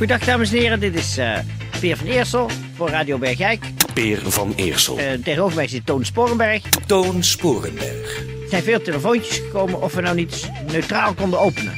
Goedendag dames en heren, dit is eh, Peer van Eersel voor Radio Bergijk. Peer van Eersel. Uh, tegenover mij zit Toon Sporenberg. Toon Sporenberg. Er zijn veel telefoontjes gekomen of we nou niet neutraal konden openen.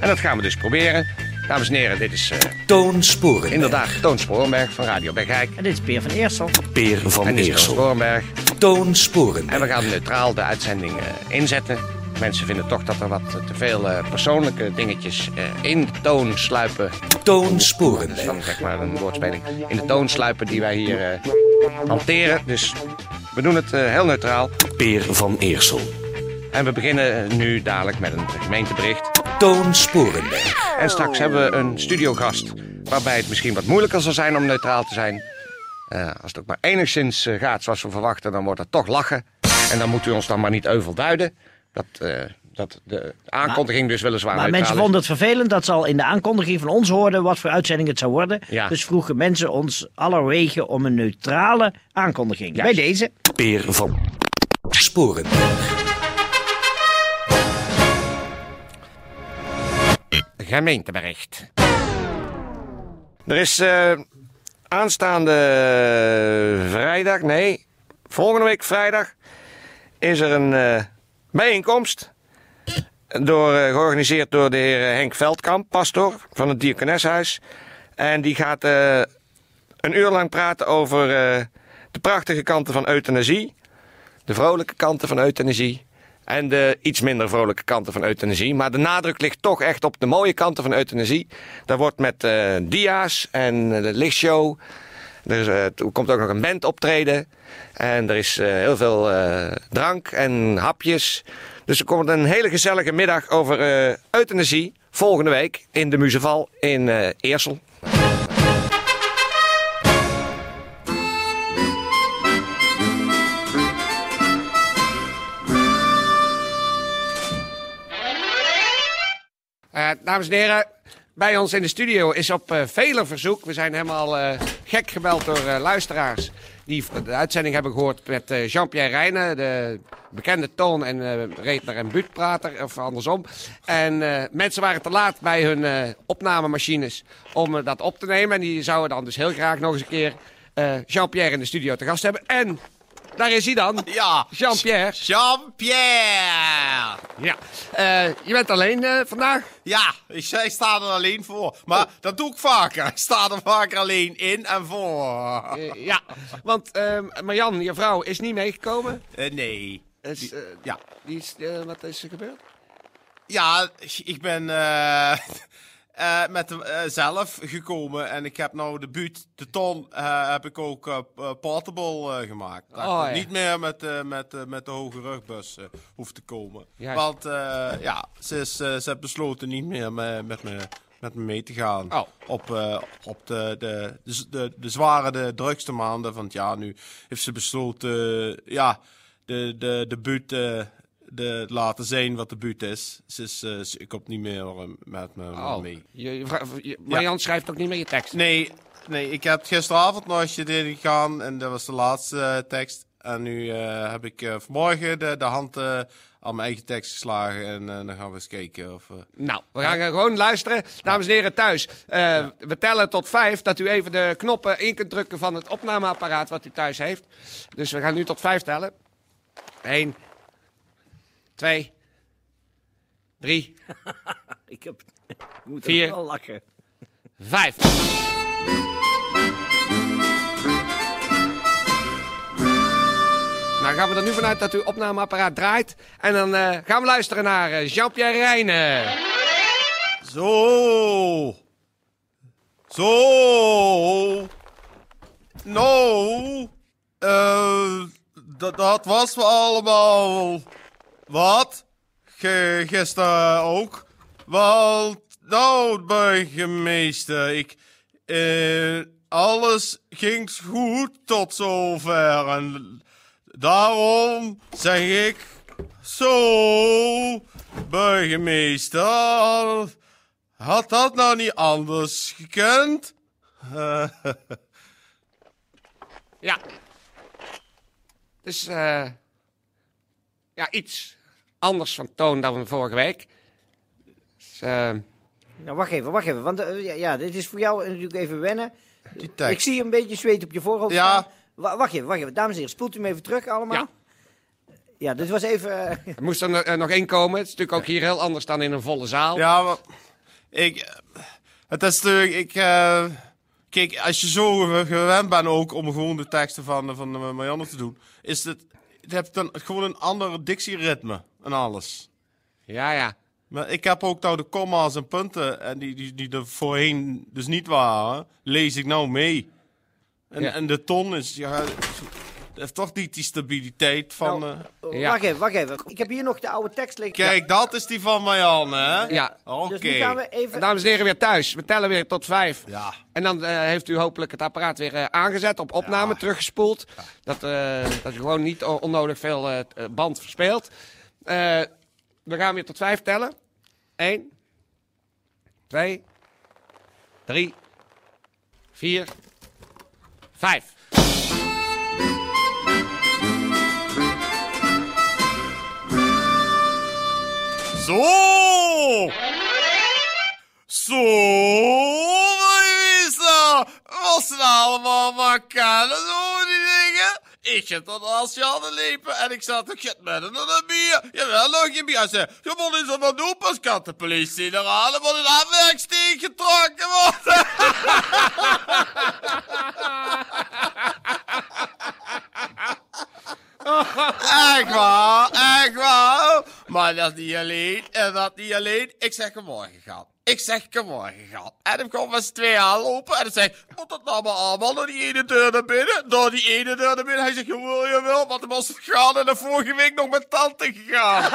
En dat gaan we dus proberen. Dames en heren, dit is uh, Toon Sporenberg. inderdaad Toon Sporenberg van Radio Bergijk. En dit is Peer van Eersel. Peer van En dit is Toon Eersel. Sporenberg. Toon Sporenberg. En we gaan neutraal de uitzending eh, inzetten. Mensen vinden toch dat er wat te veel eh, persoonlijke dingetjes eh, in de toon sluipen. Toon dan Sporenberg. zeg maar een woordspeling. In de toon sluipen die wij hier eh, hanteren. Dus we doen het heel neutraal. Peer van Eersel. En we beginnen nu dadelijk met een gemeentebericht. Toon Sporenberg. En straks hebben we een studiogast. Waarbij het misschien wat moeilijker zal zijn om neutraal te zijn. Als het ook maar enigszins gaat zoals we verwachten, dan wordt het toch lachen. En dan moet u ons dan maar niet euvel duiden. Dat, eh, dat de aankondiging dus weliswaar Maar mensen is. vonden het vervelend dat ze al in de aankondiging van ons hoorden wat voor uitzending het zou worden. Ja. Dus vroegen mensen ons allerwege om een neutrale aankondiging. Juist. Bij deze. Peer van Sporenberg. Gemeentebericht. Er is eh, aanstaande vrijdag, nee, volgende week vrijdag, is er een eh, bijeenkomst. Door, eh, georganiseerd door de heer Henk Veldkamp, pastor van het Diakoneshuis. En die gaat eh, een uur lang praten over eh, de prachtige kanten van euthanasie. De vrolijke kanten van euthanasie. En de iets minder vrolijke kanten van euthanasie. Maar de nadruk ligt toch echt op de mooie kanten van euthanasie. Daar wordt met eh, dia's en eh, de lichtshow. Er, eh, er komt ook nog een band optreden. En er is eh, heel veel eh, drank en hapjes. Dus er komt een hele gezellige middag over euthanasie. Volgende week in de Muzeval in Eersel. Dames en heren, bij ons in de studio is op eh vele verzoek. We zijn helemaal eh, gek gebeld door eh, luisteraars. Die de uitzending hebben gehoord met Jean-Pierre Rijnen, de bekende toon- en redner en buurtprater, of andersom. En mensen waren te laat bij hun opnamemachines om dat op te nemen. En die zouden dan dus heel graag nog eens een keer Jean-Pierre in de studio te gast hebben. En daar is hij dan, Ja. Jean-Pierre. Jean-Pierre! Ja. Eh, je bent alleen eh, vandaag? Ja, ik, ik sta er alleen voor. Maar dat doe ik vaker. Ik sta er vaker alleen in en voor. Eh, ja, want ehm Marjan, je vrouw, is niet meegekomen. Nee. Is, Ja. die is, wat is er gebeurd? Ja, ik ben eh, met de, eh, zelf gekomen en ik heb nou de buurt, de ton, eh, heb ik ook portable gemaakt. Dat Oh, ik ja. niet meer met, met, met de hoge rugbus hoeft te komen. Want ja, ze, is, ze heeft besloten niet meer me- met me, met me mee te gaan. Oh. Op, op de, de, de, de, zware, de drukste maanden van het jaar nu heeft ze besloten, ja, de, de, de buurt de, laten zien wat de buurt is. Eh, ze komt niet meer eh, met me Oh, mee. je, je Marjan schrijft ook niet meer je tekst. Nee, nee, ik heb gisteravond nog eens erin gegaan en dat was de laatste eh, tekst. En nu heb ik vanmorgen de, de hand aan mijn eigen tekst geslagen en dan gaan we eens kijken of... Nou, we gaan gewoon luisteren. Dames en heren thuis, we tellen tot vijf dat u even de knoppen in kunt drukken van het opnameapparaat wat u thuis heeft. Dus we gaan nu tot vijf tellen. Eén, twee, drie, Ik, heb, ik moet Vier. er wel lachen. vijf. Nou gaan we er nu vanuit dat uw opnameapparaat draait. En dan eh, gaan we luisteren naar eh, Jean-Pierre Rijnen. Zo. Zo. Nou. eh, dat, dat was me allemaal. Wat? gisteren ook. Want, nou, burgemeester, ik, eh, alles ging goed tot zover. En daarom zeg ik, zo, burgemeester, had dat nou niet anders gekund? Ja. Dus, eh ja, iets anders van toon dan vorige week. Dus, eh, Nou, wacht even, wacht even. Want eh, ja, ja, dit is voor jou natuurlijk even wennen. Die tekst. Ik zie een beetje zweet op je voorhoofd Ja. staan. Wacht even, wacht even. Dames en heren, spoelt u me even terug allemaal. Ja. Ja, dit was even... eh, er moest er nog- eh, nog één komen. Het is natuurlijk ook hier heel anders dan in een volle zaal. Ja, maar ik, het is natuurlijk, ik, eh, kijk, als je zo gewend bent ook om gewoon de teksten van, van Marianne te doen, is het, het heeft dan gewoon een ander dictieritme en alles. Ja, ja. Maar ik heb ook nou de comma's en punten, en die, die, die er voorheen dus niet waren, lees ik nou mee. En, Ja. en de ton is, ja, heeft toch niet die stabiliteit van... nou, eh, Ja. Wacht even, wacht even. Ik heb hier nog de oude tekst liggen. Kijk, dat is die van Marianne, hè? Ja. Oké. Dus gaan we even... Dames en heren, weer thuis. We tellen weer tot vijf. Ja. En dan eh, heeft u hopelijk het apparaat weer eh, aangezet, op opname, teruggespoeld. Dat, eh, dat u gewoon niet onnodig veel eh, eh, band verspeelt. Eh, we gaan weer tot vijf tellen. Eén. Twee. Drie. Vier. Vijf. Zo! Zo, Louisa! Ze nou allemaal kennen, zo die dingen? Ik zit er als je hadden lepen en ik zat get met een een bier. Jawel, nog je bier. Zei, je moet eens wat doen, pas kan de politie er halen, moet een afwerksteek getrokken worden. Echt waar, echt waar. Maar dat niet alleen, en dat niet alleen. Ik zeg hem morgen gaan. Ik zeg hem morgen gaan. En dan kwam met z'n twee aanlopen en dan zei moet dat nou maar allemaal door die ene deur naar binnen? Door die ene deur naar binnen. Hij zegt, jawel, jawel, want dan was het gaan en de vorige week nog met tante gegaan.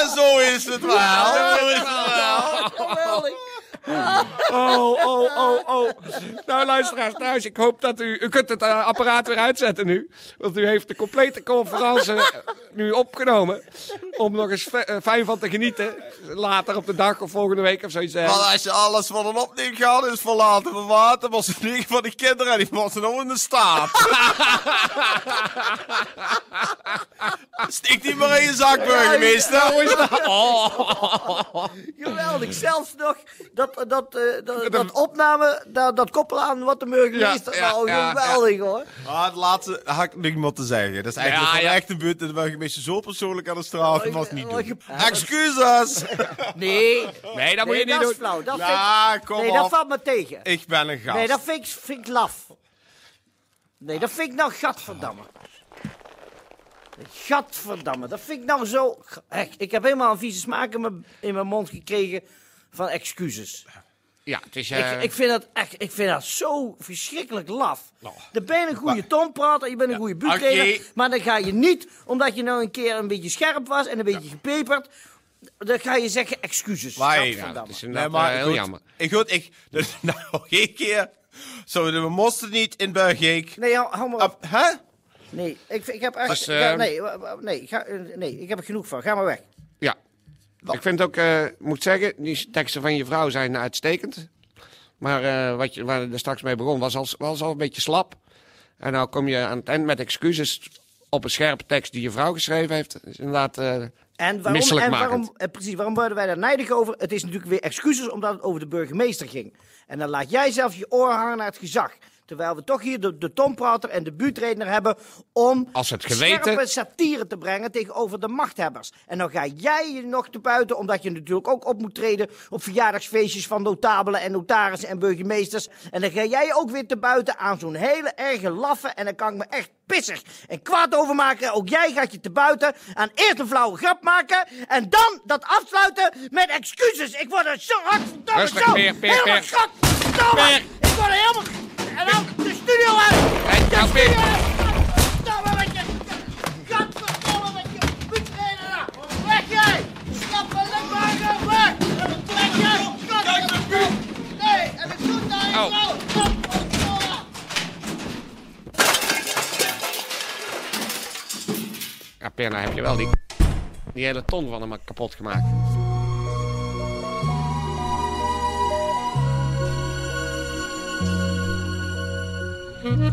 en zo is het wel. Zo is het wel. Oh, oh, oh, oh. Nou, luisteraars thuis, ik hoop dat u... U kunt het eh, apparaat weer uitzetten nu. Want u heeft de complete conferentie eh, nu opgenomen. Om nog eens eh, fijn van te genieten. Later op de dag of volgende week of zoiets. Maar als je alles van een opneem gaat, is verlaten van water, was het negen van de kinderen en die was nog in de staat. Steek die maar in je zak, burgemeester. Geweldig. Zelfs nog dat, dat, eh, dat, dat opname, dat, dat koppelen aan wat de burgemeester... Ja, ja, nou, ja, geweldig hoor. Maar het laatste had ik niks meer te zeggen. Dat is eigenlijk Ja, van ja. echt een buurt dat de burgemeester zo persoonlijk aan de straffen was niet doen. Excuses! Nee. Nee, dat moet nee, je niet dat doen. is flauw. Dat vind Ja, kom nee, dat op. valt me tegen. Ik ben een gast. Nee, dat vind ik, vind ik laf. Nee, dat vind ik nou gadverdamme. Gadverdamme, dat vind ik nou zo... Echt, ik heb helemaal een vieze smaak in mijn, in mijn mond gekregen van excuses. Ja, het is... eh, Ik, ik, vind dat echt, ik vind dat zo verschrikkelijk laf. Nou. Dan ben je een goede tomprater, je bent een goede buurtrainer. Maar dan ga je niet, omdat je nou een keer een beetje scherp was en een beetje gepeperd... Dan ga je zeggen excuses. Maar hey, Gadverdamme. het is Nee, maar eh, heel goed, jammer. Ik, goed, ik, dus, nou, nog één keer. Zo, we moesten niet in Bergijk. Nee, hou, hou maar op. Hè? Nee, ik, ik heb echt... Dus, ja, eh, nee, wa- nee, ga, eh, nee, ik heb er genoeg van. Ga maar weg. Ja. Ik vind ook, eh moet zeggen, die teksten van je vrouw zijn uitstekend. Maar eh, wat je, waar je er straks mee begon, was al, was al een beetje slap. En nou kom je aan het eind met excuses op een scherpe tekst die je vrouw geschreven heeft. Dat is inderdaad eh, En waarom, en waarom, eh, precies, waarom worden wij daar nijdig over? Het is natuurlijk weer excuses omdat het over de burgemeester ging. En dan laat jij zelf je oren hangen naar het gezag. Terwijl we toch hier de, de tomprater en de buurtrainer hebben om Als het geweten- scherpe satire te brengen tegenover de machthebbers. En dan ga jij je nog te buiten, omdat je natuurlijk ook op moet treden op verjaardagsfeestjes van notabelen en notarissen en burgemeesters. En dan ga jij ook weer te buiten aan zo'n hele erge laffe. En dan kan ik me echt pissig en kwaad over maken. Ook jij gaat je te buiten aan eerst een flauwe grap maken en dan dat afsluiten met excuses. Ik word er zo hard verdomme zo Peer, Peer, helemaal. Peer. Ik word er helemaal... En ook de studio uit! Kijk, de studio met je... Godverdomme met je! Weg jij! Snap van de! Weg! Weg jij! Nee, en daar! Oh. Ja, Perna, heb je wel die, die hele ton van hem kapot gemaakt. De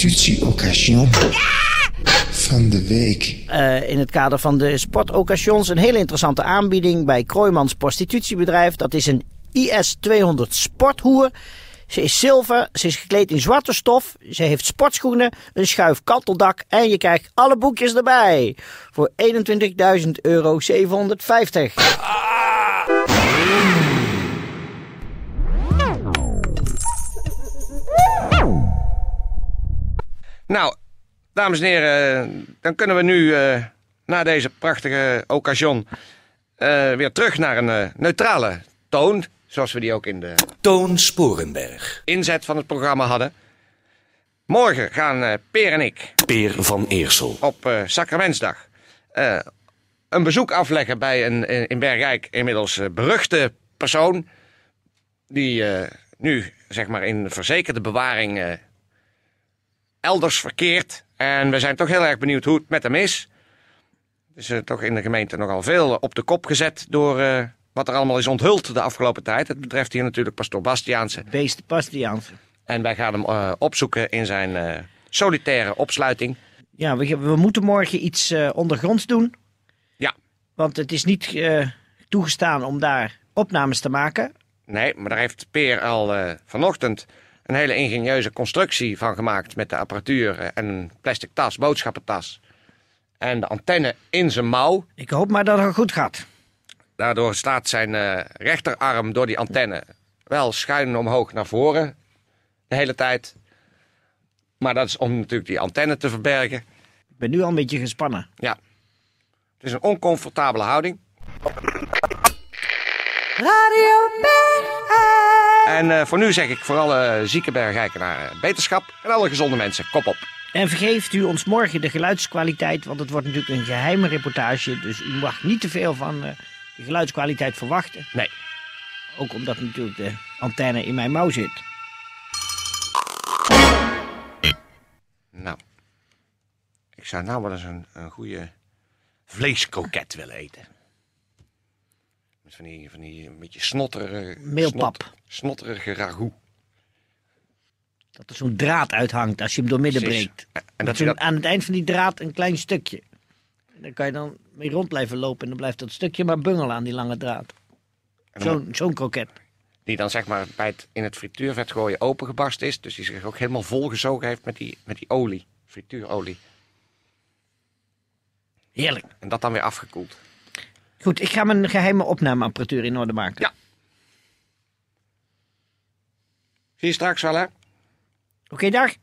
prostitutie-occasion van de week. Eh, in het kader van de sportoccasions een hele interessante aanbieding bij Kroijmans Prostitutiebedrijf. Dat is een IS-200 sporthoer. Ze is zilver, ze is gekleed in zwarte stof, ze heeft sportschoenen, een schuif kanteldak en je krijgt alle boekjes erbij. Voor 21.000 euro 750. Nou, dames en heren, dan kunnen we nu eh, na deze prachtige occasion eh, weer terug naar een eh, neutrale toon. Zoals we die ook in de Toon Sporenberg. inzet van het programma hadden. Morgen gaan eh, Peer en ik Peer van Eersel. op eh Sacramentsdag eh, een bezoek afleggen bij een eh, in Bergijk inmiddels eh, beruchte persoon. Die eh, nu zeg maar in verzekerde bewaring eh, elders verkeert. En we zijn toch heel erg benieuwd hoe het met hem is. Er is eh, toch in de gemeente nogal veel op de kop gezet door eh, wat er allemaal is onthuld de afgelopen tijd. Het betreft hier natuurlijk pastoor Bastiaanse. Beest Bastiaanse. En wij gaan hem eh, opzoeken in zijn eh, solitaire opsluiting. Ja, we, we moeten morgen iets eh, ondergronds doen. Ja. Want het is niet eh, toegestaan om daar opnames te maken. Nee, maar daar heeft Peer al eh, vanochtend een hele ingenieuze constructie van gemaakt met de apparatuur eh, en een plastic tas, boodschappentas. En de antenne in zijn mouw. Ik hoop maar dat het goed gaat. Daardoor staat zijn eh, rechterarm door die antenne wel schuin omhoog naar voren de hele tijd. Maar dat is om natuurlijk die antenne te verbergen. Ik ben nu al een beetje gespannen. Ja. Het is een oncomfortabele houding. En eh, voor nu zeg ik voor alle zieke bergijkenaren beterschap. En alle gezonde mensen, kop op. En vergeeft u ons morgen de geluidskwaliteit, want het wordt natuurlijk een geheime reportage. Dus u mag niet te veel van eh, de geluidskwaliteit verwachten. Nee. Ook omdat natuurlijk de antenne in mijn mouw zit. Nou. Ik zou nou wel eens een, een goede vleeskroket willen eten. Met van die, van die een beetje snotterige... Meelpap. snot- snotterige ragout. Dat er zo'n draad uithangt als je hem door midden Precies. breekt. En En dat je dat- aan het eind van die draad een klein stukje. En daar kan je dan mee rond blijven lopen. En dan blijft dat stukje maar bungelen aan die lange draad. Dan- Zo'n zo'n kroket. Die dan zeg maar bij het in het frituurvet gooien opengebarst is. Dus die zich ook helemaal volgezogen heeft met die, met die olie. Frituurolie. Heerlijk. En dat dan weer afgekoeld. Goed, ik ga mijn geheime opnameapparatuur in orde maken. Ja. Zie je straks wel hè? Oké, dag.